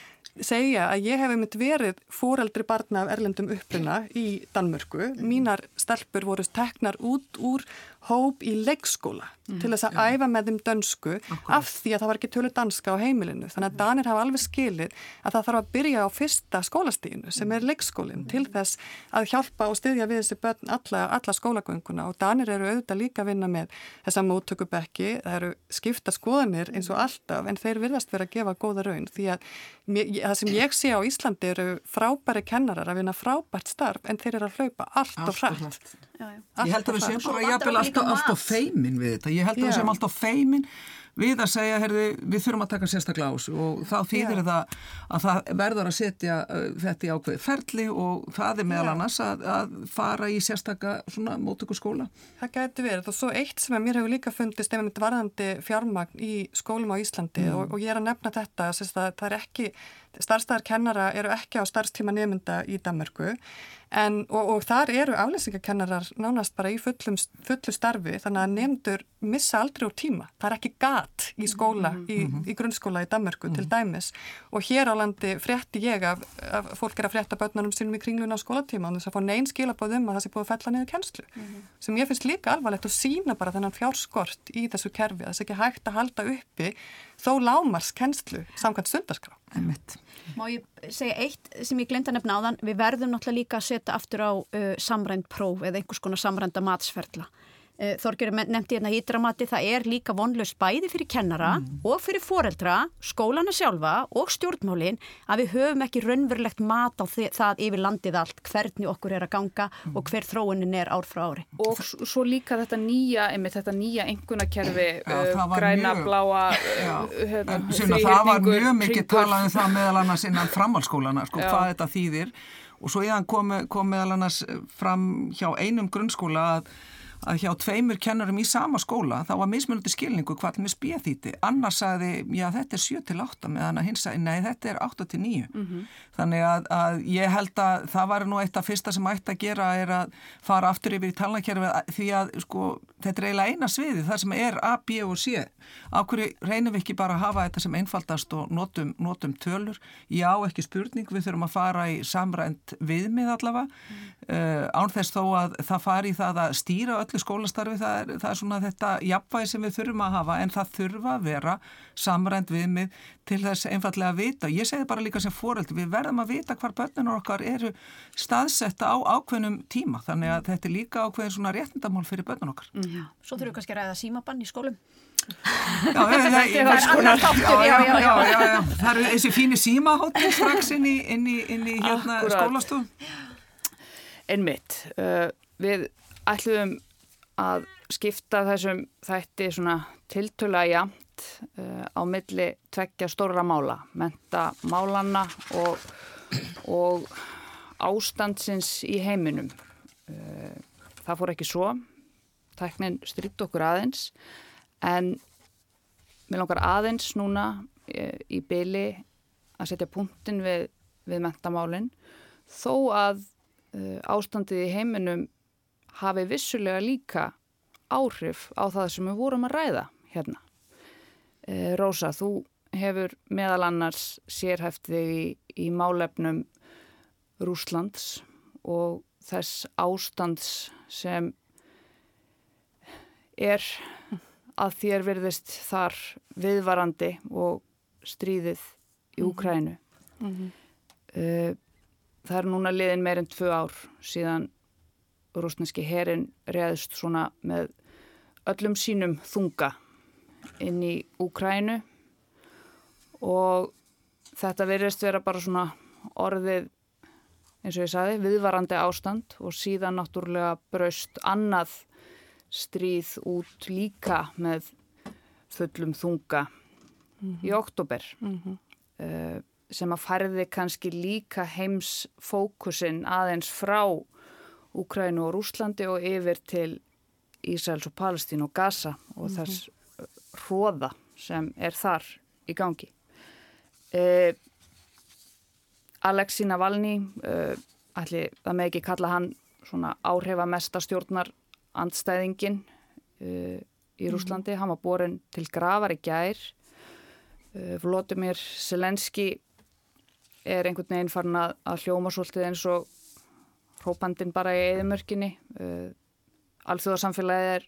segja að ég hef einmitt verið fóreldri barna af erlendum uppruna í Danmörku. Mínar stelpur voru teknar út úr hóp í leikskóla mm, til þess að ja. æfa með þeim dönsku Akkurat. af því að það var ekki tölu danska á heimilinu. Þannig að Danir hafa alveg skilið að það þarf að byrja á fyrsta skólastíginu sem er leikskólinn til þess að hjálpa og styðja við þessi börn alla, alla skólagönguna og Danir eru auðvitað líka að vinna með þessa móttökubekki. Það eru skipta skoðanir eins og alltaf en þeir virðast vera að gefa góða raun því að það sem ég sé á Íslandi eru frábæri kennarar að vinna frábært starf en þeir eru að hlaupa allt og hrætt. Ég held að við séum bara jafnvel alltaf, feimin við þetta. Ég held að við séum alltaf feimin við að segja, herði, við þurfum að taka sérstaklega ás og þá þýðir það að það verður að setja uh, þetta í ákveði ferli og það er meðal annars að, að fara í sérstaklega svona mótöku skóla. Það getur verið. Og svo eitt sem mér hefur líka fundist ef einmitt varðandi fjármagn í skólum á Íslandi mm. og, og ég er að nefna þetta að það er ekki, starfstæðar kennara eru ekki á starfstíma nefnda í Danmarku En, og, og þar eru aflýsingakennarar nánast bara í fullum, fullu starfi þannig að nefndur missa aldrei úr tíma. Það er ekki gat í skóla, mm -hmm. í, mhm. í grunnskóla í Danmarku mm -hmm. til mhm. dæmis og hér á landi frétti ég af, af fólk er að frétta börnunum sínum í kringluna á skólatíma og þess að fá neins skilabóðum að það sé búið að fella niður kennslu mm -hmm. sem ég finnst líka alvarlegt og sína bara þennan fjárskort í þessu kerfi að þess ekki hægt að halda uppi þó lámars kennslu samkvæmt sundarskrá. Má ég segja eitt sem ég glemta nefna á þann, við verðum náttúrulega líka að setja aftur á uh, samrænt próf eða einhvers konar samrænda matsferðla. Eh, Þorgjörður nefndi hérna hýtramati, það er líka vonlaus bæði fyrir kennara mm. og fyrir foreldra, skólana sjálfa og stjórnmálin að við höfum ekki raunverulegt mat á það yfir landið allt, hvernig okkur er að ganga mm. og hver þróunin er ár frá ári. Og svo líka þetta nýja, einmitt þetta nýja engunakerfi, uh, græna, mjög, bláa, uh, það var mjög mikið talað um það meðal annars innan framhalskólana, sko, hvað þetta þýðir og svo ég kom, kom meðal annars fram hjá einum grunnskóla að að hjá tveimur kennarum í sama skóla þá var mismunandi skilningu hvað með spjöþýti annars sagði, já þetta er 7-8 meðan að hins sagði, nei þetta er 8-9 mm -hmm. þannig að, að ég held að það var nú eitt af fyrsta sem ætti að gera er að fara aftur yfir í talnakerfi því að sko þetta er eiginlega eina sviði það sem er A, B og C. Ákveður reynum við ekki bara að hafa þetta sem einfaldast og notum, notum tölur? Já ekki spurning, við þurfum að fara í samrænt viðmið allavega. Mm. uh, án þess þó að það fari það að stýra öllu skólastarfi það er, það er svona þetta jafnvægi sem við þurfum að hafa en það þurfa að vera samrænt viðmið til þess einfallega að vita. Ég segi bara líka sem fóröld, við verðum að vita hvar börnunum okkar eru staðsetta á ákveðnum tíma. Þannig að þetta er líka ákveðin svona réttindamál fyrir börnun okkar. Mm. Svo þurfum við kannski að ræða símabann í skólum. Já, það eru þessi fíni símahóttir strax inn í, inn í, inn í hérna skólastofn Einmitt. Uh, við ætluðum að skipta þessum þætti svona tiltöla jamt uh, á milli tveggja stóra mála, menta málanna og, og ástandsins í heiminum. Uh, það fór ekki svo, tæknin strykt okkur aðeins, en mér langar aðeins núna uh, í byli að setja punktin við, við mentamálinn, þó að ástandið í heiminum hafi vissulega líka áhrif á það sem við vorum að ræða hérna. E, Rósa, þú hefur meðal annars sérhæft þig í, í málefnum Rúslands og þess ástands sem er að þér verðist þar viðvarandi og stríðið í Úkrænu. Mm -hmm. uh, það er núna liðin meirinn tvö ár síðan rúsneski herin reðist svona með öllum sínum þunga inn í Úkrænu og þetta verðist vera bara svona orðið eins og ég saði viðvarandi ástand og síðan náttúrulega braust annað stríð út líka með fullum þunga mm -hmm. í oktober mm -hmm. uh, sem að færði kannski líka heims fókusin aðeins frá Úkrænu og Rúslandi og yfir til Ísraels og Palestín og Gaza og mm -hmm. þess hróða sem er þar í gangi. Uh, Alexi Navalny, uh, ætli það með ekki kalla hann svona áhrifamesta stjórnar andstæðingin uh, í Rúslandi, hann var borin til gravar í gær uh, Vlodimir Selenski er einhvern veginn farin að, að hljóma svolítið eins og hrópandin bara í eðimörkinni uh, alþjóðarsamfélagið er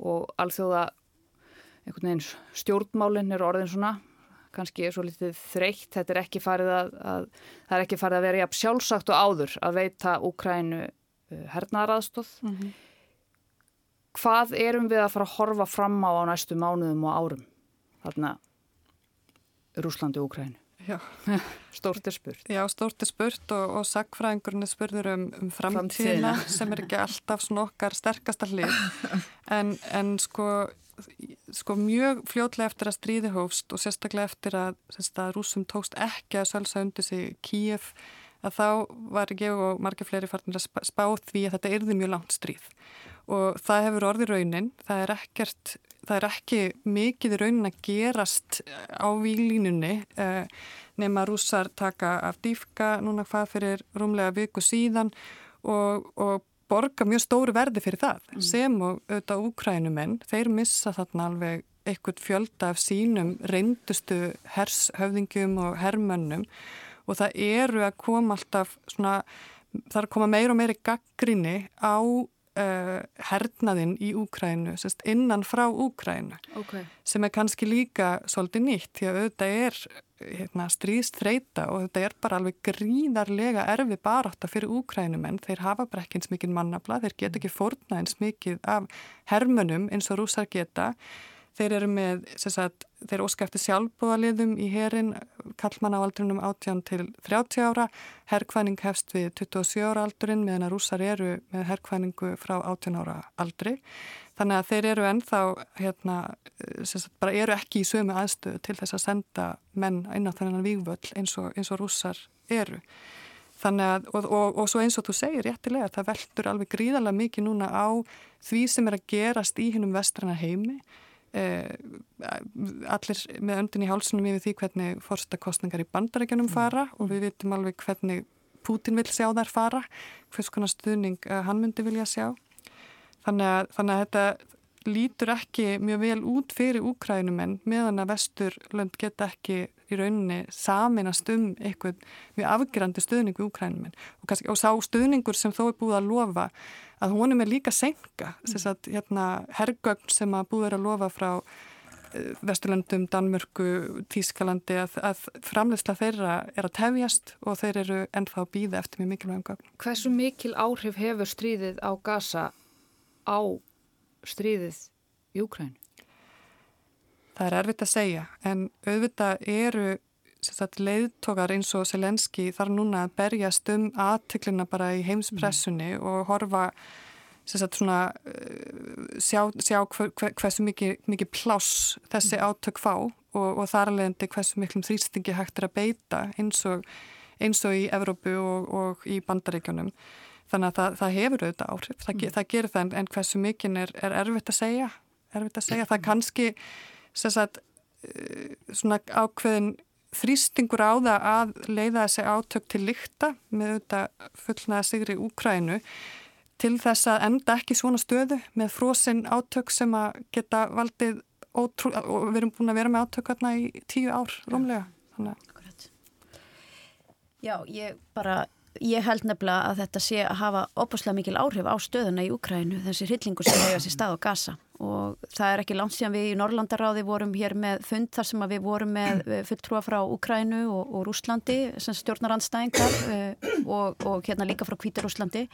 og alþjóða stjórnmálinn er orðin svona. Kannski er svo litið þreytt, þetta er ekki farið að, að það er ekki farið að vera jafn sjálfsagt og áður að veita Úkrænu uh, hernaðaraðstóð mm -hmm hvað erum við að fara að horfa fram á á næstu mánuðum og árum þarna Rúslandi og Ukrænu Stórt er spurt. Já, stórt er spurt og, og sagfræðingurinn er spurður um, um framtíðina sem er ekki alltaf okkar sterkasta hlið. En, en sko, sko mjög fljótlega eftir að stríði hófst og sérstaklega eftir að, að rúsum tókst ekki að sölsa undir sig Kíef að þá var ég og margir fleiri farnir að spá því að þetta erði mjög langt stríð. Og það hefur orðið raunin, það er, ekkert, það er ekki mikið raunin að gerast á výlínunni eh, nema rússar taka af dýfka núna hvað fyrir rúmlega viku síðan og, og borga mjög stóru verði fyrir það mm. sem og auðvitað úkrænumenn, þeir missa þarna alveg eitthvað fjölda af sínum reyndustu hershöfðingjum og hermönnum og það eru að koma alltaf svona, það er að koma meir og meiri gaggrinni á uh, hernaðinn í Úkrænu innan frá Úkrænu okay. sem er kannski líka svolítið nýtt því að auðvitað er hérna, stríðst þreita og þetta er bara alveg gríðarlega erfi barátta fyrir Úkrænumenn, þeir hafa bara ekki eins mikið mannabla, þeir geta ekki fórna eins mikið af hermönum eins og rúsar geta Þeir eru með, sagt, þeir óska eftir sjálfbúðaliðum í herin, kallmann á aldrinum 18 til 30 ára, herrkvæning hefst við 27 ára aldurinn meðan að rúsar eru með herrkvæningu frá 18 ára aldri. Þannig að þeir eru ennþá, hérna, sagt, bara eru ekki í sömu aðstöðu til þess að senda menn inn á þennan vývöld eins eins og rúsar eru. Að, og, og, og svo eins og þú segir réttilega, það veldur alveg gríðarlega mikið núna á því sem er að gerast í hinnum vestrana heimi allir með öndin í hálsunum yfir því hvernig forstakostningar í bandarækjunum mm. fara mm. og við vitum alveg hvernig Putin vil sjá þær fara hvers konar stuðning eh, hann myndi vilja sjá þannig að, þannig að þetta lítur ekki mjög vel út fyrir úkrænumenn meðan að vesturlönd geta ekki í rauninni saminast um eitthvað mjög afgerandi stuðning við úkrænumenn og, og sá stuðningur sem þó er búið að lofa að honum er líka senka þess að hérna, herrgögn sem að búið er að lofa frá uh, Vesturlandum, Danmörku, Tískalandi að, að framleysla þeirra er að tefjast og þeir eru ennþá býða eftir mjög mikilvægum gögn. Hversu mikil áhrif hefur stríðið á Gaza á stríðið í Úkræn? Það er erfitt að segja en auðvitað eru leiðtókar eins og Selenski þarf núna að berjast um aðtökluna bara í heimspressunni mm. og horfa sagt, svona, uh, sjá, sjá hver, hversu mikið, mikið pláss þessi mm. átök fá og, og þar alveg hversu miklum þrýstingi hægt er að beita eins og, eins og í Evrópu og, og í bandaríkjunum. Þannig að það, það hefur auðvitað áhrif, það, mm. það gerir það en, en hversu mikið er, er erfitt að segja, erfitt að segja. Það kannski sagt, uh, svona ákveðin þrýstingur á það að leiða þessi átök til lykta með þetta fullnaða sigri Úkrænu til þess að enda ekki svona stöðu með frosinn átök sem að geta valdið ótrú, og við erum búin að vera með átök hérna í tíu ár rómlega. Já, ég bara ég held nefnilega að þetta sé að hafa opaslega mikil áhrif á stöðuna í Ukrænu þessi hryllingu sem hefur sér stað á Gaza. Og það er ekki langt síðan við í Norrlandaráði vorum hér með fund þar sem við vorum með fulltrúa frá Ukrænu og, og Rúslandi sem stjórnarandstæðingar eh, og, og hérna líka frá Kvítarúslandi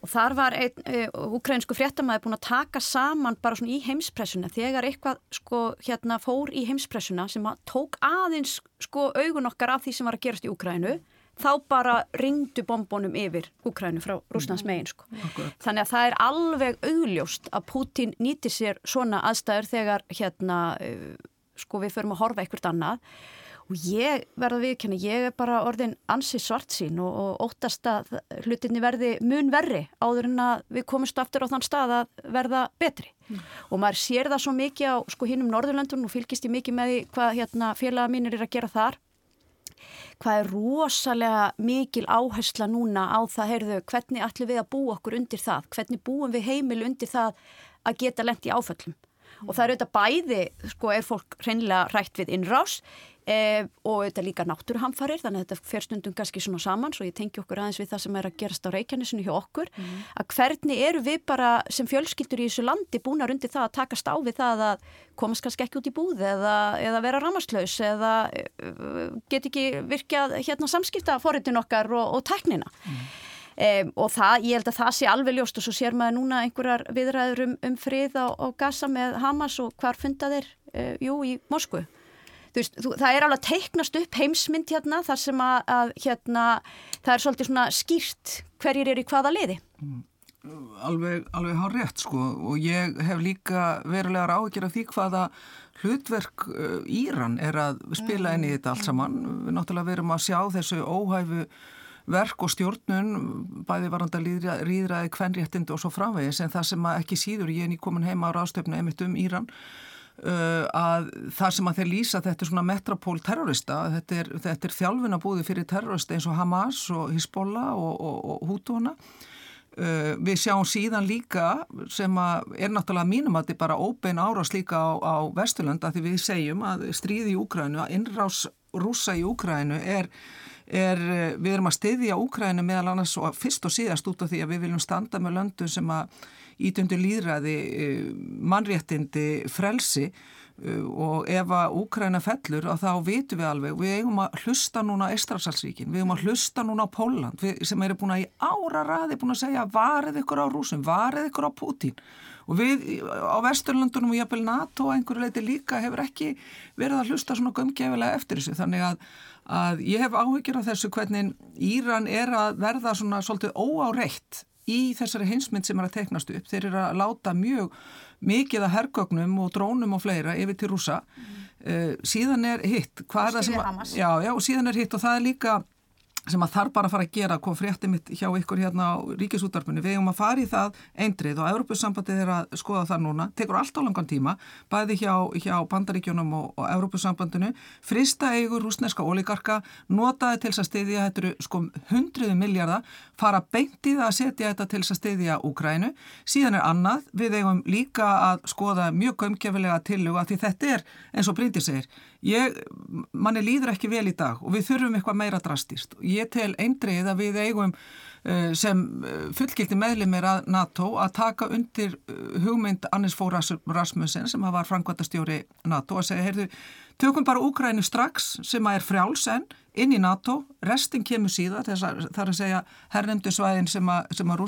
og þar var einn ukrainsku fréttamaði búin að taka saman bara svona í heimspressuna. Þegar eitthvað sko hérna fór í heimspressuna sem tók aðeins sko augun okkar af því sem var að gerast í Ukraínu þá bara ringdu bombónum yfir Ukrænu frá Rúslands megin sko. Þannig að það er alveg augljóst að Putin nýtir sér svona aðstæður þegar hérna uh, sko við förum að horfa eitthvað annað og ég verða viðkynna, ég er bara orðin ansi svart sín og, og óttast að hlutinni verði mun verri áður en að við komumst aftur á þann stað að verða betri mm. og maður sér það svo mikið á sko hinnum Norðurlöndun og fylgist ég mikið með því hvað hérna, félaga mínir er að gera þar hvað er rosalega mikil áhersla núna á það, heyrðu, hvernig ætlum við að búa okkur undir það, hvernig búum við heimil undir það að geta lendi áföllum og það eru auðvitað bæði, sko, er fólk hreinlega rætt við innrás e, og auðvitað líka náttúruhamfarir þannig að þetta fer stundum kannski svona saman svo ég tengi okkur aðeins við það sem er að gerast á Reykjanesinu hjá okkur, mm. að hvernig eru við bara sem fjölskyldur í þessu landi búinar undir það að takast á við það að komast kannski ekki út í búð eða, eða vera ramaslaus eða e, get ekki virkjað hérna samskipta forritin okkar og, og teknina mm. Um, og það, ég held að það sé alveg ljóst og svo sér maður núna einhverjar viðræður um, um frið á, á Gaza með Hamas og hvar funda þeir, uh, jú, í Moskvu veist, þú, það er alveg teiknast upp heimsmynd hérna þar sem að, að hérna, það er svolítið svona skýrt hverjir er í hvaða liði. Mm. Alveg, alveg hár rétt sko og ég hef líka verulega áhyggjur af því hvaða hlutverk uh, Íran er að spila inn í þetta allt saman. Við náttúrulega verum að sjá þessu óhæfu verk og stjórnun, bæði varanda líðræði, kvenréttind og svo framvegis en það sem ekki síður, ég er nýkomin heima á rástöfnu einmitt um Íran Uh, að það sem að þeir lýsa þetta er svona metropól terrorista þetta er, þetta er þjálfinabúði fyrir terrorista eins og Hamas og Hezbollah og, og, og Hútona uh, við sjáum síðan líka sem að er náttúrulega mínum að þetta er bara óbein árás líka á, á Vesturlanda því við segjum að stríði í Úkrænu að innrás rúsa í Úkrænu er Er, við erum að styðja Úkrænu meðal annars og fyrst og síðast út af því að við viljum standa með löndu sem að ítundu líðræði, eh, mannréttindi, frelsi eh, og ef að Úkræna fellur og þá vitum við alveg, við eigum að hlusta núna á Estrafsalsvíkin, við eigum að hlusta núna á Póland sem eru búin að í ára raði búin að segja varið ykkur á rúsum, varið ykkur á Putin og við á Vesturlandunum og jafnvel NATO og einhverju leiti líka hefur ekki verið að hlusta svona gömgefilega eftir þessu. Þannig að, að ég hef áhyggjur af þessu hvernig Íran er að verða svona svolítið óáreitt í þessari hinsmynd sem er að teknast upp. Þeir eru að láta mjög mikið að herrgögnum og drónum og fleira yfir til rúsa. Mm. Uh, síðan er hitt. Já, já, og síðan er hitt og það er líka sem að þarf bara að fara að gera, kom fréttið mitt hjá ykkur hérna á ríkisúttarpunni, við hefum að fara í það eindrið og Európussambandið er að skoða það núna, tekur allt á langan tíma, bæði hjá, hjá Bandaríkjónum og, og Európussambandinu, frista eigur rúsneska oligarka, notaði til að stiðja, þetta eru sko hundruðu miljardar, fara beintið að setja þetta til að stiðja Úkrænu, síðan er annað, við eigum líka að skoða mjög gömgefilega tilluga því þetta er eins og Bryndi segir, Ég, manni líður ekki vel í dag og við þurfum eitthvað meira drastist. Ég tel eindrið að við eigum uh, sem uh, fullgildi meðlimir að NATO að taka undir uh, hugmynd Annis Fór Rasmussen sem var frangværtastjóri NATO að segja, heyrðu, tökum bara Úkrænu strax sem að er frjálsenn inn í NATO, restin kemur síðan þar að segja herrnendu svæðin sem að, að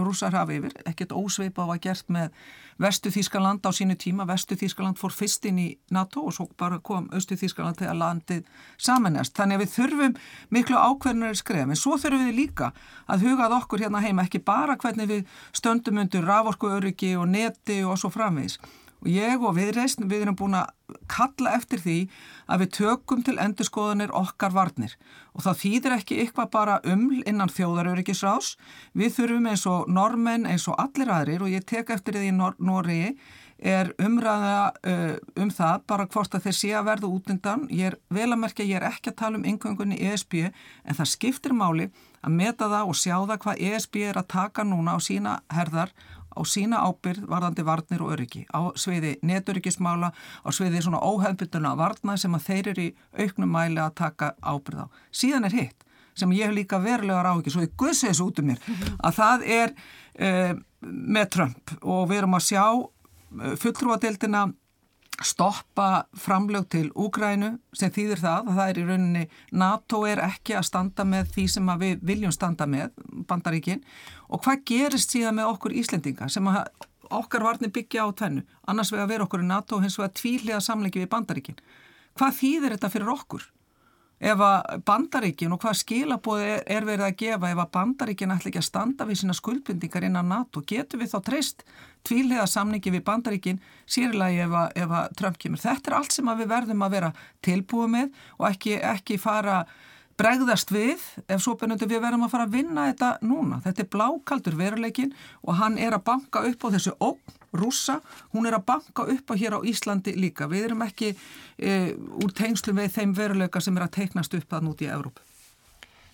rúsar hafa yfir, ekkert ósveipa á að gert með Vestu Þískaland á sínu tíma, Vestu Þískaland fór fyrst inn í NATO og svo bara kom Östu Þískaland að landið samanest. Þannig að við þurfum miklu ákveðnari skref, en svo þurfum við líka að hugað okkur hérna heima ekki bara hvernig við stöndum undir raforku öryggi og neti og svo framvegis og ég og viðreist, við erum búin að kalla eftir því að við tökum til endurskoðanir okkar varnir. Og það þýðir ekki eitthvað bara uml innan þjóðaröryggisrás við þurfum eins og normenn eins og allir aðrir og ég tek eftir því í Nor Nóri er umræða uh, um það bara hvort að þeir sé að verða útindan ég er vel að merkja, ég er ekki að tala um yngöngunni ESB en það skiptir máli að meta það og sjá það hvað ESB er að taka núna á sína herðar á sína ábyrð varðandi varnir og öryggi á sviði neturyggismála á sviði svona óhefnbytuna varna sem að þeir eru í auknum mæli að taka ábyrð á. Síðan er hitt sem ég hef líka verulegar áhugir, svo ég guðs þessu út um mér, að það er uh, með Trump og við erum að sjá uh, fulltrúadeildina stoppa framlög til Úgrænu sem þýðir það að það er í rauninni NATO er ekki að standa með því sem við viljum standa með bandaríkin. Og hvað gerist síðan með okkur Íslendinga sem okkar varnir byggja á tvennu? Annars vegar vera okkur í NATO hins vegar tvílega samleiki við bandaríkin. Hvað þýðir þetta fyrir okkur? Ef að bandaríkin og hvað skilabóði er, er verið að gefa ef að bandaríkin ætla ekki að standa við sína skuldbindingar innan NATO, getur við þá treyst tvílega samningi við bandaríkin sýrilagi ef að, ef að Trump kemur. Þetta er allt sem við verðum að vera tilbúið með og ekki, ekki fara bregðast við ef svo bennandi við verðum að fara að vinna þetta núna. Þetta er blákaldur veruleikin og hann er að banka upp á þessu ógn rúsa, hún er að banka upp á hér á Íslandi líka. Við erum ekki e, úr tengslu með þeim veruleika sem er að teiknast upp að núti í Európa.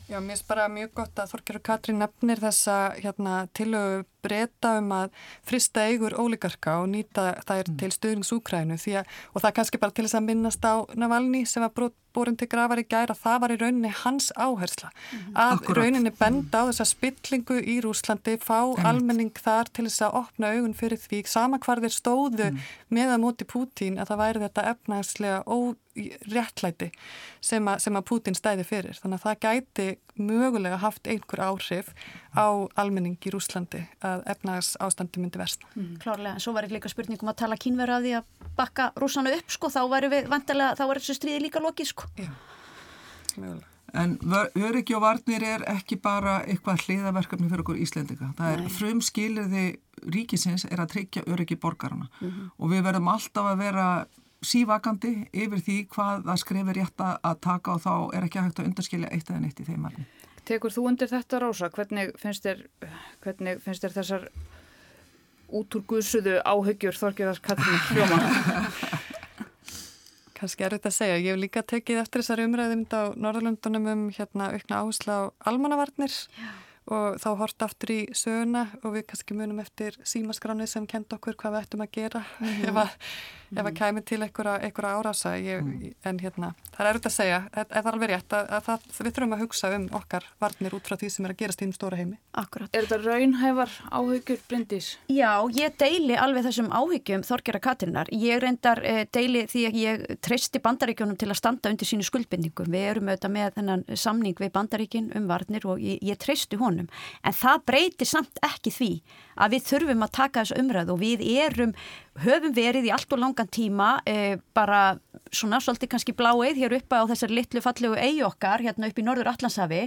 Já, mér finnst bara mjög gott að Þorkjörður Katrín nefnir þessa hérna, tilögu breyta um að frista eigur ólíkarka og nýta þær mm. til stuðningsúkrænu og það er kannski bara til þess að minnast á Navalny sem var brot borin til grafar í gæra, það var í rauninni hans áhersla mm að Akkurat. rauninni benda á þessa spillingu í Rúslandi, fá Ennett. almenning þar til þess að opna augun fyrir því sama hvar þeir stóðu mm. með að móti Pútín að það væri þetta efnagslega óréttlæti sem, sem að Pútín stæði fyrir. Þannig að það gæti mögulega haft einhver áhrif á almenning í Rúslandi að efnags ástandi myndi versta. Mm. Klárlega, en svo var ekki líka spurningum að tala kínverða að því að bakka rúsana upp sko, þá væri við vantilega, þá var þessu stríði líka lokið sko. Já, mögulega. En öryggi og varnir er ekki bara eitthvað hliðaverkefni fyrir okkur Íslendinga. Það er frum skilirði ríkisins er að tryggja öryggi borgarna mm -hmm. og við verðum alltaf að vera sívakandi yfir því hvað það skrifir rétt að taka og þá er ekki hægt að undarskilja eitt eða neitt í þeim margum. Tekur þú undir þetta Rósa? Hvernig finnst þér, hvernig finnst þér þessar útúrguðsuðu áhyggjur Þorgjörðars Katrín Hljóman? Kanski er þetta að segja. Ég hef líka tekið eftir þessari umræðum á Norðalundunum um hérna aukna áherslu á almannavarnir. Já og þá hort aftur í söguna og við kannski munum eftir símaskráni sem kend okkur hvað við ættum að gera mm -hmm. ef að, mm -hmm. að kæmi til einhverja árása ég, mm. en hérna, það er auðvitað að segja það er alveg rétt að, að það, við þurfum að hugsa um okkar varnir út frá því sem er að gerast í um stóra heimi. Akkurat. Er þetta raunhæfar áhyggjur Bryndís? Já, ég deili alveg þessum áhyggjum Þorgjara Katrinnar. Ég reyndar eh, deili því að ég treysti bandaríkjónum til að standa undir sínu skuldbindningum. Við erum auðvitað með þennan samning við bandaríkin um varnir og ég, ég treysti hún honum en það breytir samt ekki því að við þurfum að taka þessu umræð og við erum, höfum verið í allt og langan tíma e, bara svona svolítið kannski bláið hér uppa á þessar litlu fallegu eigi okkar hérna upp í Norður Allandshafi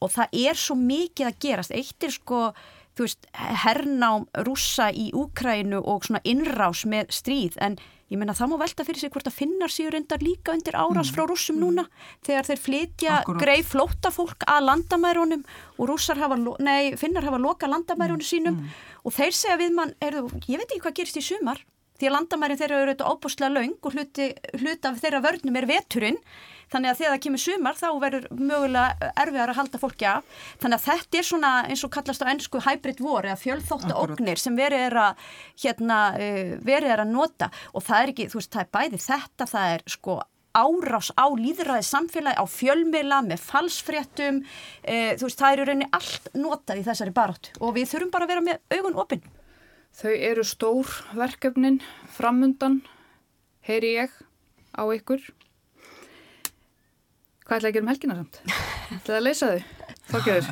og það er svo mikið að gerast, eitt er sko þú veist, hernám rúsa í Úkrænu og svona innrás með stríð en ég menna það má velta fyrir sig hvort að finnar séu reyndar líka undir árás mm. frá rússum mm. núna þegar þeir flytja Akkurat. greið flóta fólk að landamærunum og hafa, nei, finnar hafa loka landamærunum mm. sínum mm. og þeir segja við mann, er, ég veit ekki hvað gerist í sumar því að landamærin þeirra eru auðvitað óbúslega laung og hluti, hluti af þeirra vörnum er veturinn þannig að þegar það kemur sumar þá verður mögulega erfiðar að halda fólki af. Þannig að þetta er svona eins og kallast á ennsku hybrid war eða fjölþóttu ógnir sem verið er að hérna, uh, verið er að nota. Og það er ekki, þú veist, það er bæði þetta, það er sko árás á líðræði samfélagi, á fjölmila með falsfréttum. E, þú veist, það eru reyni allt notað í þessari barótt og við þurfum bara að vera með augun opinn. Þau eru stór verkefnin framundan, heyri ég á ykkur Hvað ætlaði að gera um helgina samt? ætlaði að leysa þau? Þokkjöður?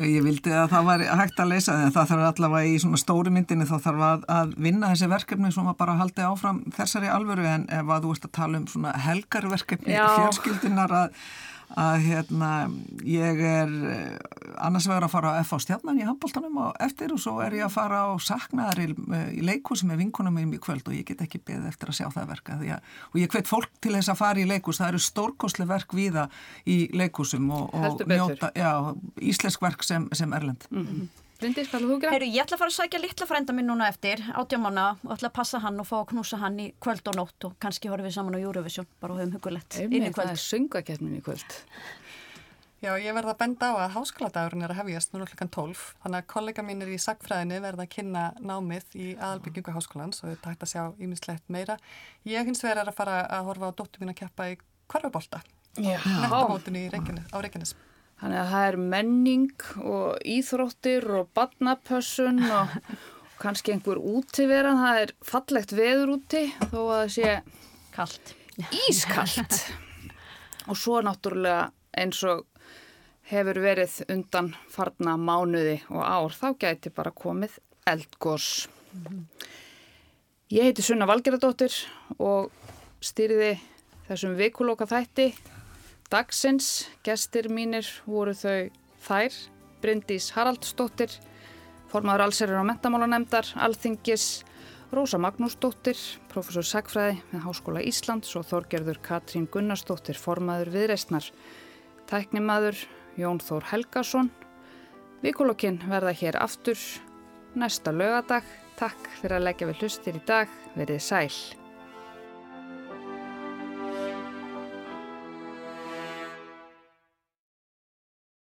Já, ég vildi að það var hægt að leysa þau en það þarf allavega í svona stóru myndinni þá þarf að, að vinna þessi verkefni sem að bara haldi áfram þessari alvöru en ef að þú ert að tala um svona helgarverkefni fjölskyldinar að að hérna ég er eh, annars vegar að fara á F á stjarnan í handbóltanum og eftir og svo er ég að fara á saknaðar í, í leikus með vinkunum með mjög kvöld og ég get ekki beðið eftir að sjá það verka að, og ég hvet fólk til þess að fara í leikus það eru stórkosli verk viða í leikusum og, og njóta já, íslensk verk sem, sem Erlend. Mm -hmm. Bryndis, hvað er þú að gera? Heyru, ég ætla að fara að sækja litla frænda minn núna eftir átjámanna og ætla að passa hann og fá að knúsa hann í kvöld og nótt og kannski horfum við saman á Eurovision bara höfum hugulegt inn í kvöld. Það er sungakefnin í kvöld. Já, ég verða að benda á að háskóladagurinn er að hefjast núna klukkan 12 þannig að kollega mín er í sagfræðinu verða að kynna námið í aðalbyggjunga háskólans og þetta hægt að sjá ímislegt meira. Ég hins vegar er að fara að horfa á dóttu mín að keppa í kvarfabólta á Reykjanes. Þannig að það er menning og íþróttir og badnapössun og kannski einhver útiveran, það er fallegt veður úti þó að það sé Kallt. ískallt og svo náttúrulega eins og hefur verið undan farna mánuði og ár þá gæti bara komið eldgós. Ég heiti Sunna Valgeradóttir og stýriði þessum vikuloka þætti dagsins. Gestir mínir voru þau þær, Bryndís Haraldsdóttir, formadur allserður á mentamálanemdar, Alþingis, Rósa Magnúsdóttir, professor Sækfræði með Háskóla Íslands og Þorgerður Katrín Gunnarsdóttir, formadur viðreistnar, tæknimaður Jón Þór Helgason. Vikulokkin verða hér aftur næsta lögadag. Takk fyrir að leggja við hlustir í dag. Verið sæl.